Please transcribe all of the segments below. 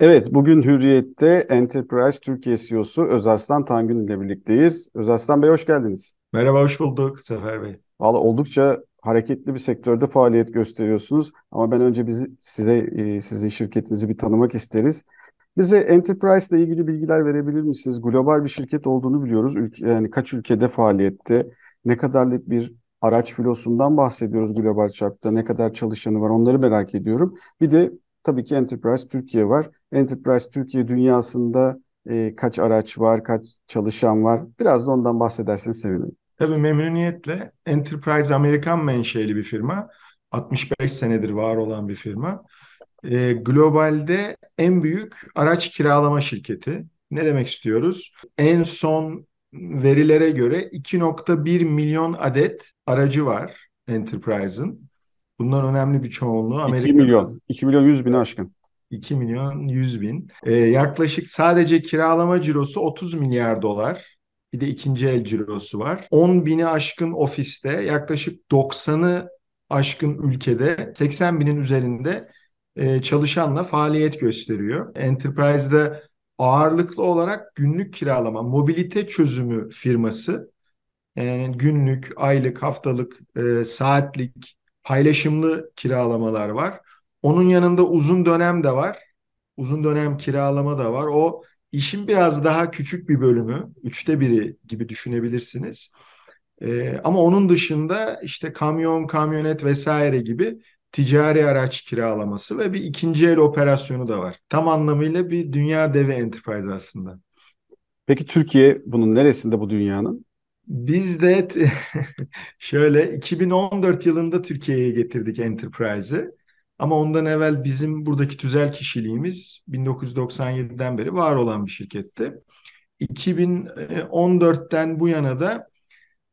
Evet, bugün Hürriyet'te Enterprise Türkiye CEO'su Özaslan Tangün ile birlikteyiz. Özaslan Bey hoş geldiniz. Merhaba, hoş bulduk Sefer Bey. Valla oldukça hareketli bir sektörde faaliyet gösteriyorsunuz. Ama ben önce bizi, size, e, sizin şirketinizi bir tanımak isteriz. Bize Enterprise ile ilgili bilgiler verebilir misiniz? Global bir şirket olduğunu biliyoruz. Ülke, yani kaç ülkede faaliyette, ne kadarlık bir araç filosundan bahsediyoruz global çapta, ne kadar çalışanı var onları merak ediyorum. Bir de tabii ki Enterprise Türkiye var. Enterprise Türkiye dünyasında e, kaç araç var, kaç çalışan var? Biraz da ondan bahsederseniz sevinirim. Tabii memnuniyetle. Enterprise Amerikan menşeli bir firma. 65 senedir var olan bir firma. E, globalde en büyük araç kiralama şirketi. Ne demek istiyoruz? En son verilere göre 2.1 milyon adet aracı var Enterprise'ın. Bundan önemli bir çoğunluğu Amerika. 2 milyon. 2 milyon 100 bin aşkın. 2 milyon 100 bin. Ee, yaklaşık sadece kiralama cirosu 30 milyar dolar. Bir de ikinci el cirosu var. 10 bini aşkın ofiste, yaklaşık 90'ı aşkın ülkede, 80 binin üzerinde e, çalışanla faaliyet gösteriyor. Enterprise'de ağırlıklı olarak günlük kiralama, mobilite çözümü firması. Yani günlük, aylık, haftalık, e, saatlik, paylaşımlı kiralamalar var. Onun yanında uzun dönem de var. Uzun dönem kiralama da var. O işin biraz daha küçük bir bölümü. Üçte biri gibi düşünebilirsiniz. Ee, ama onun dışında işte kamyon, kamyonet vesaire gibi ticari araç kiralaması ve bir ikinci el operasyonu da var. Tam anlamıyla bir dünya devi enterprise aslında. Peki Türkiye bunun neresinde bu dünyanın? Biz de şöyle 2014 yılında Türkiye'ye getirdik Enterprise'ı. Ama ondan evvel bizim buradaki tüzel kişiliğimiz 1997'den beri var olan bir şirketti. 2014'ten bu yana da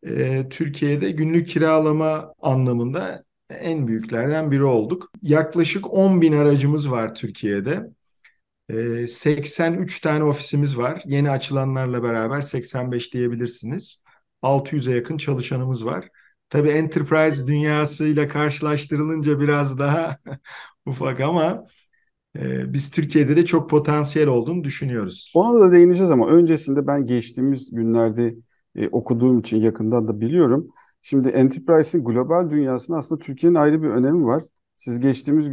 e, Türkiye'de günlük kiralama anlamında en büyüklerden biri olduk. Yaklaşık 10 bin aracımız var Türkiye'de. E, 83 tane ofisimiz var. Yeni açılanlarla beraber 85 diyebilirsiniz. 600'e yakın çalışanımız var. Tabii enterprise dünyasıyla karşılaştırılınca biraz daha ufak ama e, biz Türkiye'de de çok potansiyel olduğunu düşünüyoruz. Ona da değineceğiz ama öncesinde ben geçtiğimiz günlerde e, okuduğum için yakından da biliyorum. Şimdi enterprise'in global dünyasında aslında Türkiye'nin ayrı bir önemi var. Siz geçtiğimiz e,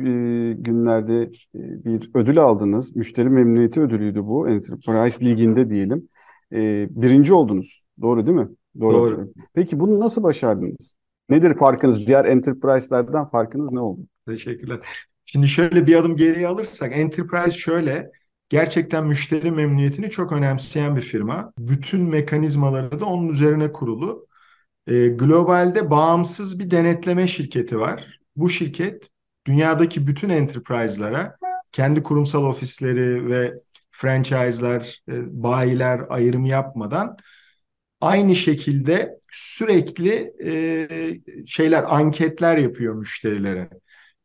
günlerde e, bir ödül aldınız. Müşteri memnuniyeti ödülüydü bu. Enterprise Ligi'nde diyelim. E, birinci oldunuz. Doğru değil mi? Doğru. Doğru. Peki bunu nasıl başardınız? Nedir farkınız? Diğer enterprise'lerden farkınız ne oldu? Teşekkürler. Şimdi şöyle bir adım geriye alırsak Enterprise şöyle gerçekten müşteri memnuniyetini çok önemseyen bir firma. Bütün mekanizmaları da onun üzerine kurulu. E, globalde bağımsız bir denetleme şirketi var. Bu şirket dünyadaki bütün enterprise'lara kendi kurumsal ofisleri ve franchise'lar, e, bayiler ayrım yapmadan aynı şekilde sürekli e, şeyler anketler yapıyor müşterilere.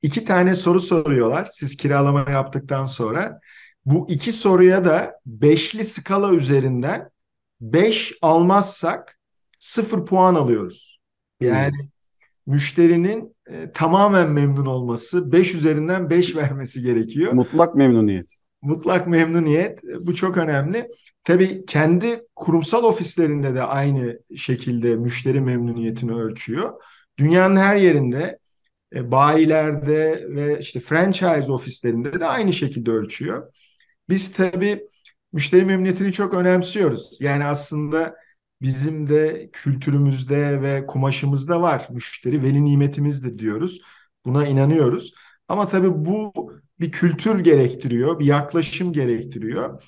İki tane soru soruyorlar siz kiralama yaptıktan sonra. Bu iki soruya da beşli skala üzerinden beş almazsak sıfır puan alıyoruz. Yani hmm. müşterinin e, tamamen memnun olması, beş üzerinden beş vermesi gerekiyor. Mutlak memnuniyet. Mutlak memnuniyet bu çok önemli. Tabii kendi kurumsal ofislerinde de aynı şekilde müşteri memnuniyetini ölçüyor. Dünyanın her yerinde e, bayilerde ve işte franchise ofislerinde de aynı şekilde ölçüyor. Biz tabii müşteri memnuniyetini çok önemsiyoruz. Yani aslında bizim de kültürümüzde ve kumaşımızda var. Müşteri veli nimetimizdir diyoruz. Buna inanıyoruz. Ama tabii bu bir kültür gerektiriyor, bir yaklaşım gerektiriyor.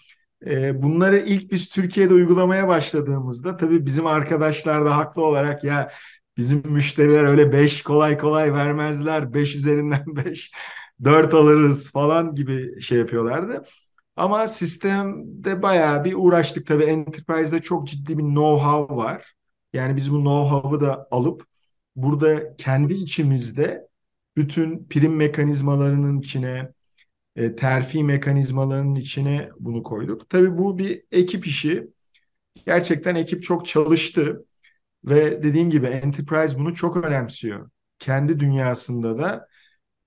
E, bunları ilk biz Türkiye'de uygulamaya başladığımızda tabii bizim arkadaşlar da haklı olarak ya bizim müşteriler öyle 5 kolay kolay vermezler. 5 üzerinden 5 4 alırız falan gibi şey yapıyorlardı. Ama sistemde bayağı bir uğraştık tabii. Enterprise'de çok ciddi bir know-how var. Yani biz bu know-how'ı da alıp burada kendi içimizde bütün prim mekanizmalarının içine e, terfi mekanizmalarının içine bunu koyduk. Tabii bu bir ekip işi. Gerçekten ekip çok çalıştı ve dediğim gibi Enterprise bunu çok önemsiyor. Kendi dünyasında da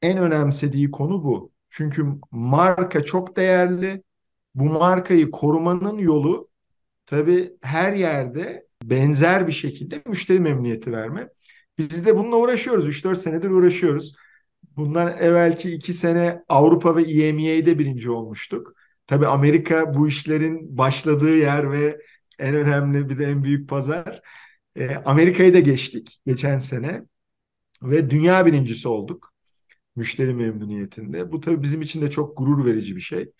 en önemsediği konu bu. Çünkü marka çok değerli. Bu markayı korumanın yolu tabii her yerde benzer bir şekilde müşteri memnuniyeti verme. Biz de bununla uğraşıyoruz. 3-4 senedir uğraşıyoruz. Bundan evvelki 2 sene Avrupa ve EMEA'de birinci olmuştuk. Tabii Amerika bu işlerin başladığı yer ve en önemli bir de en büyük pazar. E, Amerika'yı da geçtik geçen sene ve dünya birincisi olduk müşteri memnuniyetinde. Bu tabii bizim için de çok gurur verici bir şey.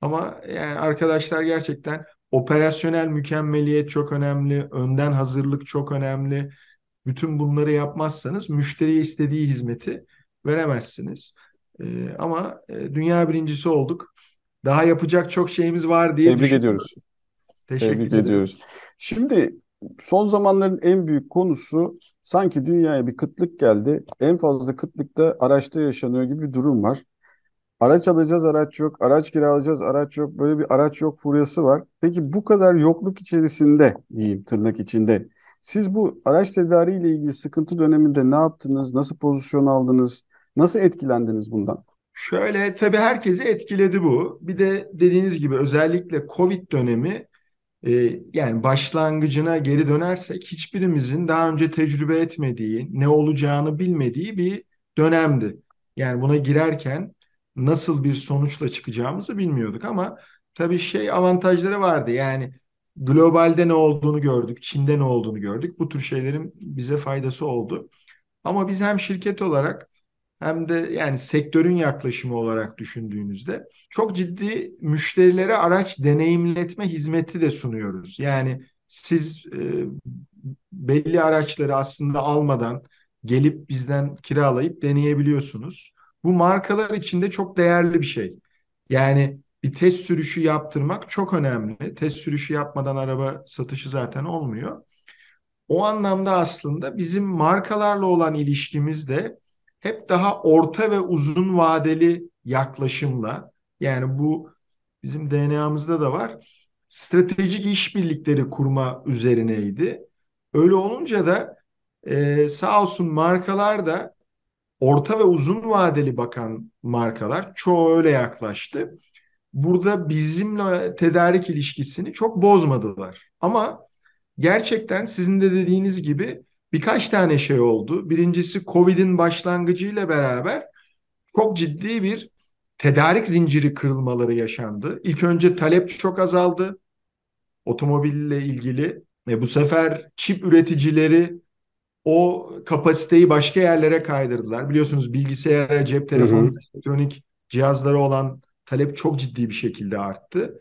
Ama yani arkadaşlar gerçekten operasyonel mükemmeliyet çok önemli, önden hazırlık çok önemli. Bütün bunları yapmazsanız müşteriye istediği hizmeti veremezsiniz. E, ama e, dünya birincisi olduk. Daha yapacak çok şeyimiz var diye Tebrik ediyoruz. Teşekkür Tebrik ederim. ediyoruz. Şimdi son zamanların en büyük konusu sanki dünyaya bir kıtlık geldi. En fazla kıtlık da araçta yaşanıyor gibi bir durum var. Araç alacağız, araç yok. Araç kiralayacağız, araç yok. Böyle bir araç yok furyası var. Peki bu kadar yokluk içerisinde diyeyim tırnak içinde. Siz bu araç tedariği ile ilgili sıkıntı döneminde ne yaptınız? Nasıl pozisyon aldınız? Nasıl etkilendiniz bundan? Şöyle tabii herkesi etkiledi bu. Bir de dediğiniz gibi özellikle Covid dönemi e, yani başlangıcına geri dönersek hiçbirimizin daha önce tecrübe etmediği, ne olacağını bilmediği bir dönemdi. Yani buna girerken nasıl bir sonuçla çıkacağımızı bilmiyorduk ama tabii şey avantajları vardı. Yani globalde ne olduğunu gördük, Çin'de ne olduğunu gördük. Bu tür şeylerin bize faydası oldu. Ama biz hem şirket olarak hem de yani sektörün yaklaşımı olarak düşündüğünüzde çok ciddi müşterilere araç deneyimletme hizmeti de sunuyoruz. Yani siz e, belli araçları aslında almadan gelip bizden kiralayıp deneyebiliyorsunuz. Bu markalar için de çok değerli bir şey. Yani bir test sürüşü yaptırmak çok önemli. Test sürüşü yapmadan araba satışı zaten olmuyor. O anlamda aslında bizim markalarla olan ilişkimiz de hep daha orta ve uzun vadeli yaklaşımla yani bu bizim DNA'mızda da var. Stratejik işbirlikleri kurma üzerineydi. Öyle olunca da e, sağ olsun markalar da orta ve uzun vadeli bakan markalar çoğu öyle yaklaştı. Burada bizimle tedarik ilişkisini çok bozmadılar. Ama gerçekten sizin de dediğiniz gibi birkaç tane şey oldu. Birincisi Covid'in başlangıcıyla beraber çok ciddi bir tedarik zinciri kırılmaları yaşandı. İlk önce talep çok azaldı otomobille ilgili. E bu sefer çip üreticileri o kapasiteyi başka yerlere kaydırdılar. Biliyorsunuz bilgisayara, cep telefonu, elektronik cihazları olan talep çok ciddi bir şekilde arttı.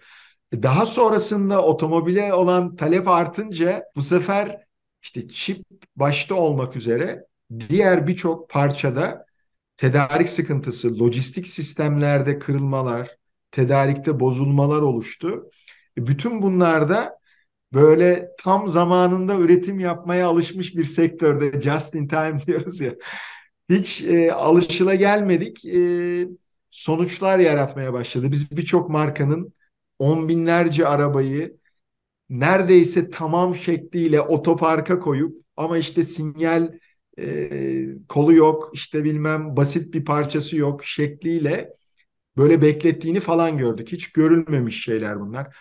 Daha sonrasında otomobile olan talep artınca bu sefer işte çip başta olmak üzere diğer birçok parçada tedarik sıkıntısı, lojistik sistemlerde kırılmalar, tedarikte bozulmalar oluştu. E, bütün bunlarda böyle tam zamanında üretim yapmaya alışmış bir sektörde just in time diyoruz ya. Hiç e, alışıla gelmedik e, sonuçlar yaratmaya başladı. Biz birçok markanın on binlerce arabayı neredeyse tamam şekliyle otoparka koyup ama işte sinyal e, kolu yok işte bilmem basit bir parçası yok şekliyle böyle beklettiğini falan gördük. Hiç görülmemiş şeyler bunlar.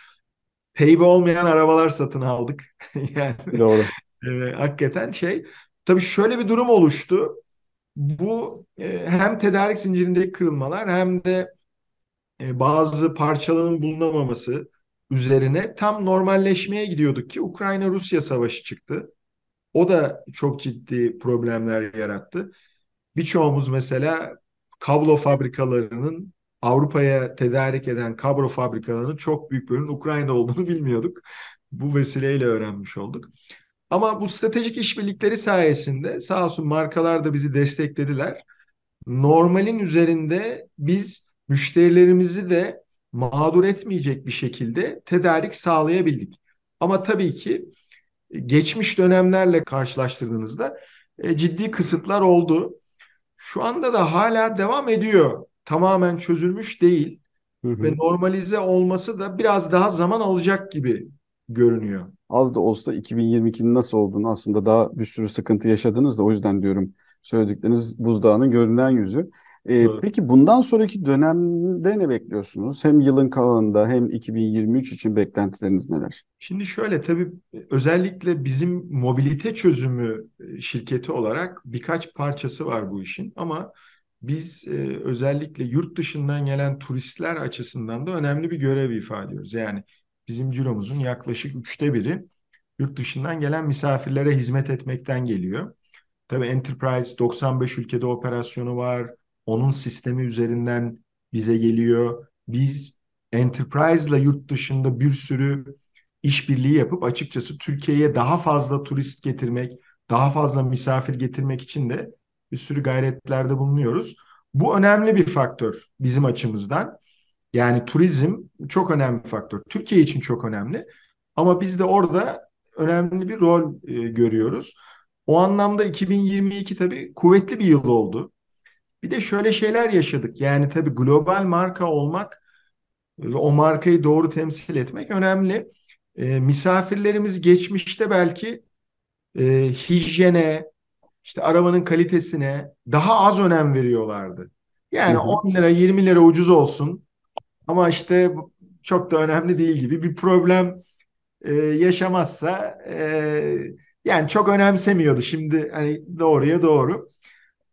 Peybe olmayan arabalar satın aldık. yani Doğru. e, hakikaten şey. Tabii şöyle bir durum oluştu. Bu e, hem tedarik zincirindeki kırılmalar hem de e, bazı parçaların bulunamaması üzerine tam normalleşmeye gidiyorduk ki Ukrayna-Rusya savaşı çıktı. O da çok ciddi problemler yarattı. Birçoğumuz mesela kablo fabrikalarının Avrupa'ya tedarik eden kablo fabrikalarının çok büyük bölümünün Ukrayna olduğunu bilmiyorduk. Bu vesileyle öğrenmiş olduk. Ama bu stratejik işbirlikleri sayesinde sağ olsun markalar da bizi desteklediler. Normalin üzerinde biz müşterilerimizi de mağdur etmeyecek bir şekilde tedarik sağlayabildik. Ama tabii ki geçmiş dönemlerle karşılaştırdığınızda e, ciddi kısıtlar oldu. Şu anda da hala devam ediyor. Tamamen çözülmüş değil Hı hı. ve normalize olması da biraz daha zaman alacak gibi görünüyor. Az da olsa 2022'nin nasıl olduğunu aslında daha bir sürü sıkıntı yaşadınız da o yüzden diyorum söyledikleriniz buzdağının görünen yüzü. E, peki bundan sonraki dönemde ne bekliyorsunuz? Hem yılın kalanında hem 2023 için beklentileriniz neler? Şimdi şöyle tabii özellikle bizim mobilite çözümü e, şirketi olarak birkaç parçası var bu işin ama biz e, özellikle yurt dışından gelen turistler açısından da önemli bir görev ifade ediyoruz. Yani bizim ciromuzun yaklaşık üçte biri yurt dışından gelen misafirlere hizmet etmekten geliyor. Tabii Enterprise 95 ülkede operasyonu var. Onun sistemi üzerinden bize geliyor. Biz Enterprise ile yurt dışında bir sürü işbirliği yapıp açıkçası Türkiye'ye daha fazla turist getirmek, daha fazla misafir getirmek için de bir sürü gayretlerde bulunuyoruz. Bu önemli bir faktör bizim açımızdan. Yani turizm çok önemli bir faktör. Türkiye için çok önemli. Ama biz de orada önemli bir rol e, görüyoruz. O anlamda 2022 tabii kuvvetli bir yıl oldu. Bir de şöyle şeyler yaşadık. Yani tabii global marka olmak ve o markayı doğru temsil etmek önemli. E, misafirlerimiz geçmişte belki e, hijyene, işte arabanın kalitesine daha az önem veriyorlardı. Yani hı hı. 10 lira 20 lira ucuz olsun ama işte çok da önemli değil gibi bir problem e, yaşamazsa e, yani çok önemsemiyordu. Şimdi hani doğruya doğru.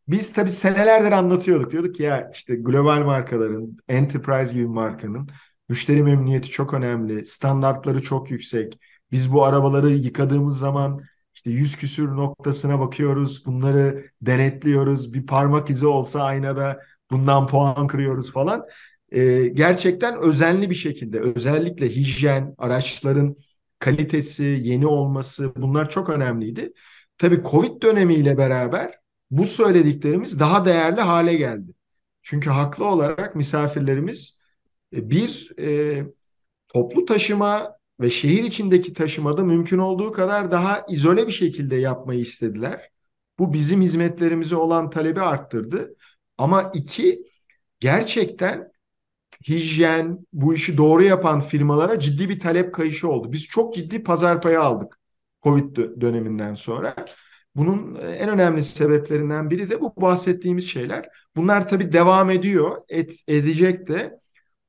Biz tabii senelerdir anlatıyorduk. Diyorduk ki ya işte global markaların, enterprise gibi markanın müşteri memnuniyeti çok önemli. Standartları çok yüksek. Biz bu arabaları yıkadığımız zaman işte yüz küsür noktasına bakıyoruz. Bunları denetliyoruz. Bir parmak izi olsa aynada bundan puan kırıyoruz falan. Ee, gerçekten özenli bir şekilde özellikle hijyen, araçların kalitesi, yeni olması bunlar çok önemliydi. Tabii Covid dönemiyle beraber bu söylediklerimiz daha değerli hale geldi. Çünkü haklı olarak misafirlerimiz e, bir e, toplu taşıma ve şehir içindeki taşımada mümkün olduğu kadar daha izole bir şekilde yapmayı istediler. Bu bizim hizmetlerimize olan talebi arttırdı. Ama iki, gerçekten hijyen, bu işi doğru yapan firmalara ciddi bir talep kayışı oldu. Biz çok ciddi pazar payı aldık Covid döneminden sonra. Bunun e, en önemli sebeplerinden biri de bu bahsettiğimiz şeyler. Bunlar tabii devam ediyor, et, edecek de.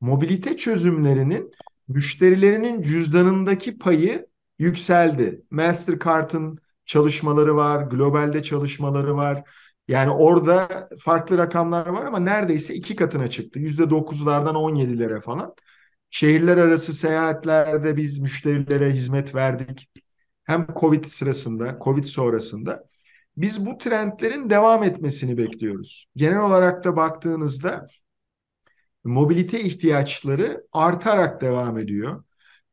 Mobilite çözümlerinin müşterilerinin cüzdanındaki payı yükseldi. Mastercard'ın çalışmaları var, globalde çalışmaları var. Yani orada farklı rakamlar var ama neredeyse iki katına çıktı. Yüzde dokuzlardan on yedilere falan. Şehirler arası seyahatlerde biz müşterilere hizmet verdik. Hem Covid sırasında, Covid sonrasında. Biz bu trendlerin devam etmesini bekliyoruz. Genel olarak da baktığınızda mobilite ihtiyaçları artarak devam ediyor.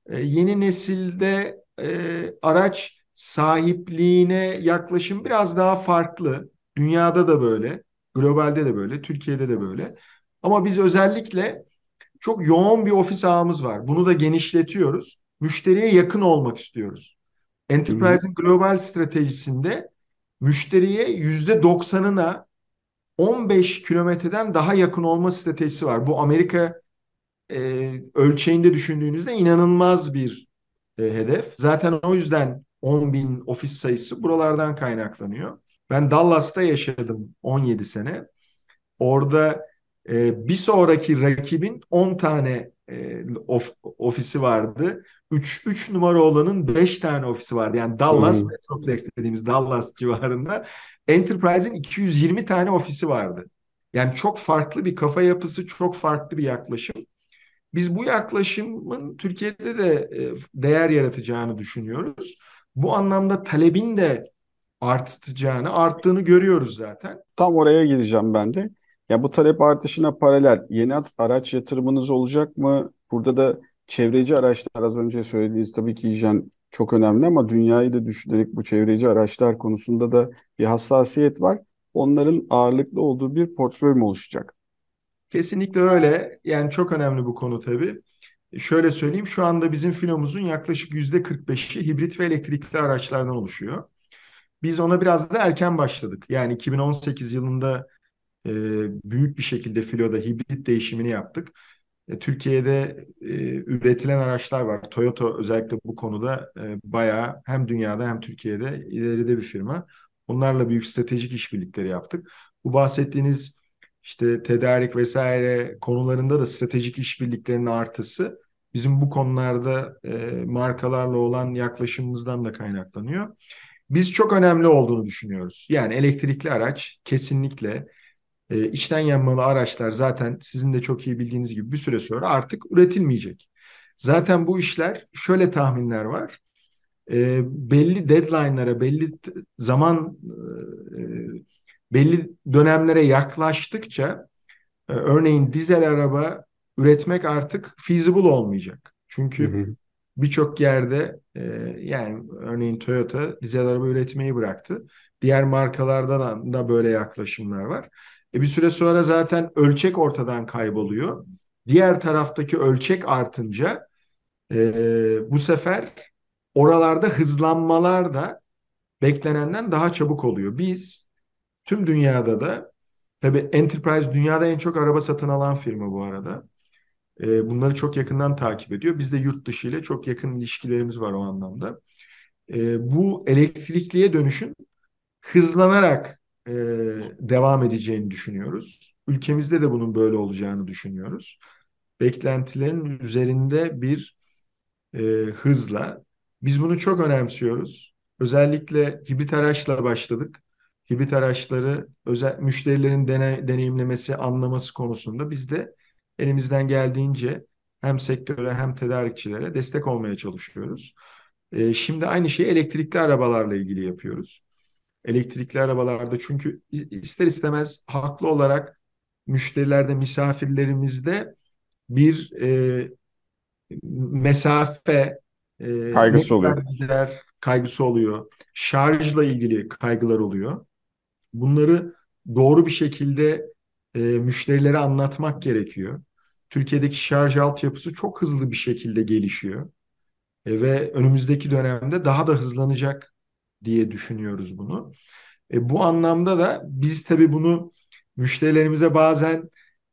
Ee, yeni nesilde e, araç sahipliğine yaklaşım biraz daha farklı. Dünyada da böyle, globalde de böyle, Türkiye'de de böyle. Ama biz özellikle çok yoğun bir ofis ağımız var. Bunu da genişletiyoruz. Müşteriye yakın olmak istiyoruz. Enterprise'in global stratejisinde müşteriye yüzde doksanına 15 kilometreden daha yakın olma stratejisi var. Bu Amerika e, ölçeğinde düşündüğünüzde inanılmaz bir e, hedef. Zaten o yüzden 10 bin ofis sayısı buralardan kaynaklanıyor. Ben Dallas'ta yaşadım 17 sene. Orada e, bir sonraki rakibin 10 tane e, of, ofisi vardı. 3 3 numara olanın 5 tane ofisi vardı. Yani Dallas hmm. Metroplex dediğimiz Dallas civarında Enterprise'in 220 tane ofisi vardı. Yani çok farklı bir kafa yapısı, çok farklı bir yaklaşım. Biz bu yaklaşımın Türkiye'de de e, değer yaratacağını düşünüyoruz. Bu anlamda talebin de artacağını, arttığını görüyoruz zaten. Tam oraya gireceğim ben de. Ya bu talep artışına paralel yeni araç yatırımınız olacak mı? Burada da çevreci araçlar az önce söylediğiniz tabii ki hijyen çok önemli ama dünyayı da düşünerek bu çevreci araçlar konusunda da bir hassasiyet var. Onların ağırlıklı olduğu bir portföy mü oluşacak? Kesinlikle öyle. Yani çok önemli bu konu tabii. Şöyle söyleyeyim şu anda bizim filomuzun yaklaşık yüzde 45'i hibrit ve elektrikli araçlardan oluşuyor. Biz ona biraz da erken başladık. Yani 2018 yılında e, büyük bir şekilde filoda hibrit değişimini yaptık. E, Türkiye'de e, üretilen araçlar var. Toyota özellikle bu konuda e, bayağı hem dünyada hem Türkiye'de ileride bir firma. Onlarla büyük stratejik işbirlikleri yaptık. Bu bahsettiğiniz işte tedarik vesaire konularında da stratejik işbirliklerinin artısı bizim bu konularda e, markalarla olan yaklaşımımızdan da kaynaklanıyor. Biz çok önemli olduğunu düşünüyoruz. Yani elektrikli araç kesinlikle e, içten yanmalı araçlar zaten sizin de çok iyi bildiğiniz gibi bir süre sonra artık üretilmeyecek. Zaten bu işler şöyle tahminler var. E, belli deadline'lara, belli zaman e, belli dönemlere yaklaştıkça e, örneğin dizel araba üretmek artık feasible olmayacak. Çünkü birçok yerde e, yani örneğin Toyota dizel araba üretmeyi bıraktı. Diğer markalarda da, da böyle yaklaşımlar var. E bir süre sonra zaten ölçek ortadan kayboluyor. Diğer taraftaki ölçek artınca e, bu sefer oralarda hızlanmalar da beklenenden daha çabuk oluyor. Biz tüm dünyada da tabii Enterprise dünyada en çok araba satın alan firma bu arada. E, bunları çok yakından takip ediyor. Biz de yurt dışı ile çok yakın ilişkilerimiz var o anlamda. E, bu elektrikliye dönüşün hızlanarak e, devam edeceğini düşünüyoruz. Ülkemizde de bunun böyle olacağını düşünüyoruz. Beklentilerin üzerinde bir e, hızla. Biz bunu çok önemsiyoruz. Özellikle hibrit araçla başladık. Hibrit araçları özel müşterilerin dene, deneyimlemesi, anlaması konusunda biz de elimizden geldiğince hem sektöre hem tedarikçilere destek olmaya çalışıyoruz. E, şimdi aynı şeyi elektrikli arabalarla ilgili yapıyoruz. Elektrikli arabalarda çünkü ister istemez haklı olarak müşterilerde, misafirlerimizde bir e, mesafe e, kaygısı oluyor. Kaygısı oluyor. Şarjla ilgili kaygılar oluyor. Bunları doğru bir şekilde e, müşterilere anlatmak gerekiyor. Türkiye'deki şarj altyapısı çok hızlı bir şekilde gelişiyor. E, ve önümüzdeki dönemde daha da hızlanacak diye düşünüyoruz bunu. E, bu anlamda da biz tabii bunu müşterilerimize bazen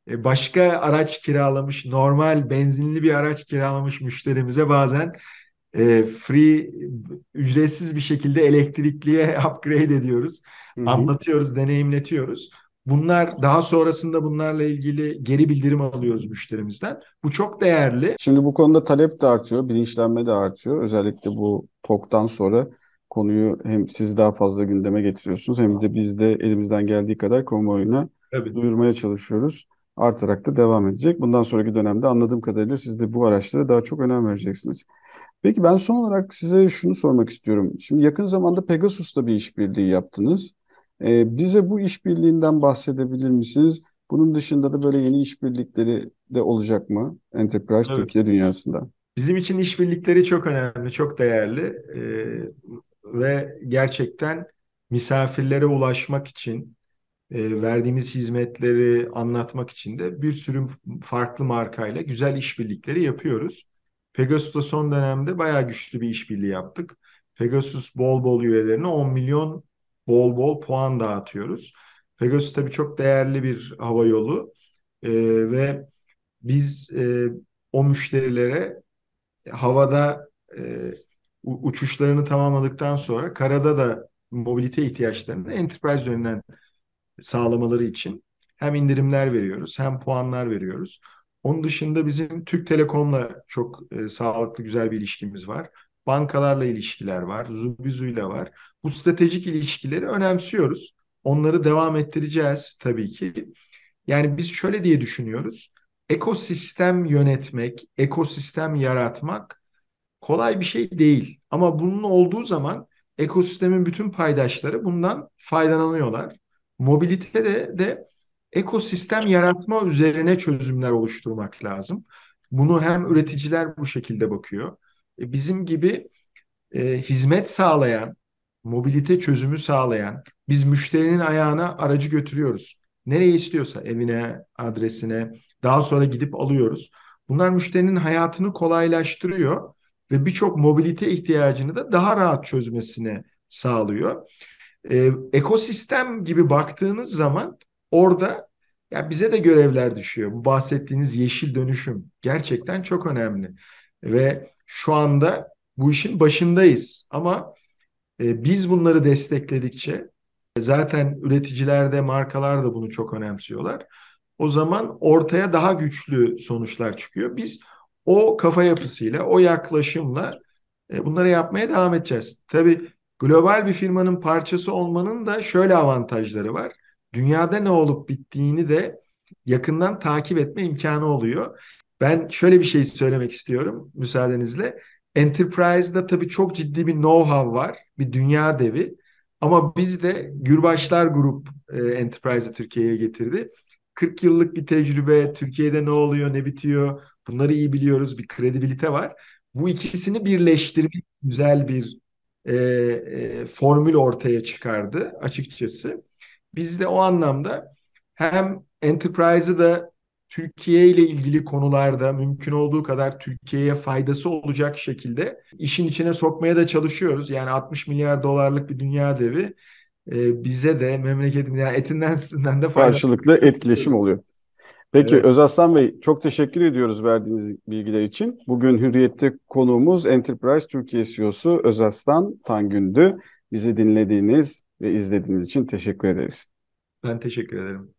e, başka araç kiralamış, normal benzinli bir araç kiralamış müşterimize bazen e, free, ücretsiz bir şekilde elektrikliye upgrade ediyoruz. Hı hı. Anlatıyoruz, deneyimletiyoruz. Bunlar daha sonrasında bunlarla ilgili geri bildirim alıyoruz müşterimizden. Bu çok değerli. Şimdi bu konuda talep de artıyor, bilinçlenme de artıyor. Özellikle bu TOK'tan sonra konuyu hem siz daha fazla gündeme getiriyorsunuz hem de biz de elimizden geldiği kadar kamuoyuna evet. duyurmaya çalışıyoruz. Artarak da devam edecek. Bundan sonraki dönemde anladığım kadarıyla siz de bu araçlara daha çok önem vereceksiniz. Peki ben son olarak size şunu sormak istiyorum. Şimdi yakın zamanda Pegasus'ta bir işbirliği yaptınız. Ee, bize bu işbirliğinden bahsedebilir misiniz? Bunun dışında da böyle yeni işbirlikleri de olacak mı Enterprise evet. Türkiye dünyasında? Bizim için işbirlikleri çok önemli, çok değerli ee, ve gerçekten misafirlere ulaşmak için e, verdiğimiz hizmetleri anlatmak için de bir sürü farklı markayla güzel işbirlikleri yapıyoruz. Pegasus'ta son dönemde bayağı güçlü bir işbirliği yaptık. Pegasus bol bol üyelerine 10 milyon bol bol puan dağıtıyoruz. Pegasus tabii çok değerli bir hava yolu e, ve biz e, o müşterilere havada e, uçuşlarını tamamladıktan sonra karada da mobilite ihtiyaçlarını Enterprise üzerinden sağlamaları için hem indirimler veriyoruz hem puanlar veriyoruz. Onun dışında bizim Türk Telekom'la çok e, sağlıklı güzel bir ilişkimiz var. Bankalarla ilişkiler var, Zubizu'yla var. Bu stratejik ilişkileri önemsiyoruz. Onları devam ettireceğiz tabii ki. Yani biz şöyle diye düşünüyoruz. Ekosistem yönetmek, ekosistem yaratmak kolay bir şey değil. Ama bunun olduğu zaman ekosistemin bütün paydaşları bundan faydalanıyorlar. Mobilite de, de ekosistem yaratma üzerine çözümler oluşturmak lazım. Bunu hem üreticiler bu şekilde bakıyor. E, bizim gibi e, hizmet sağlayan, mobilite çözümü sağlayan, biz müşterinin ayağına aracı götürüyoruz. Nereye istiyorsa evine, adresine, daha sonra gidip alıyoruz. Bunlar müşterinin hayatını kolaylaştırıyor ve birçok mobilite ihtiyacını da daha rahat çözmesine sağlıyor. Ee, ekosistem gibi baktığınız zaman orada ya bize de görevler düşüyor. Bu bahsettiğiniz yeşil dönüşüm gerçekten çok önemli. Ve şu anda bu işin başındayız. Ama e, biz bunları destekledikçe zaten üreticiler de markalar da bunu çok önemsiyorlar. o zaman ortaya daha güçlü sonuçlar çıkıyor. Biz o kafa yapısıyla, o yaklaşımla e, bunları yapmaya devam edeceğiz. Tabii global bir firmanın parçası olmanın da şöyle avantajları var. Dünyada ne olup bittiğini de yakından takip etme imkanı oluyor. Ben şöyle bir şey söylemek istiyorum müsaadenizle. Enterprise'da tabii çok ciddi bir know-how var, bir dünya devi. Ama biz de Gürbaşlar Grup e, Enterprise'ı Türkiye'ye getirdi. 40 yıllık bir tecrübe, Türkiye'de ne oluyor, ne bitiyor bunları iyi biliyoruz, bir kredibilite var. Bu ikisini birleştirmek güzel bir e, e, formül ortaya çıkardı açıkçası. Biz de o anlamda hem Enterprise'ı da Türkiye ile ilgili konularda mümkün olduğu kadar Türkiye'ye faydası olacak şekilde işin içine sokmaya da çalışıyoruz. Yani 60 milyar dolarlık bir dünya devi e, bize de memleketim yani etinden sütünden de fayda. Karşılıklı etkileşim oluyor. Peki evet. Özaslan Bey çok teşekkür ediyoruz verdiğiniz bilgiler için. Bugün Hürriyet'te konuğumuz Enterprise Türkiye CEO'su Özaslan Tangün'dü. Bizi dinlediğiniz ve izlediğiniz için teşekkür ederiz. Ben teşekkür ederim.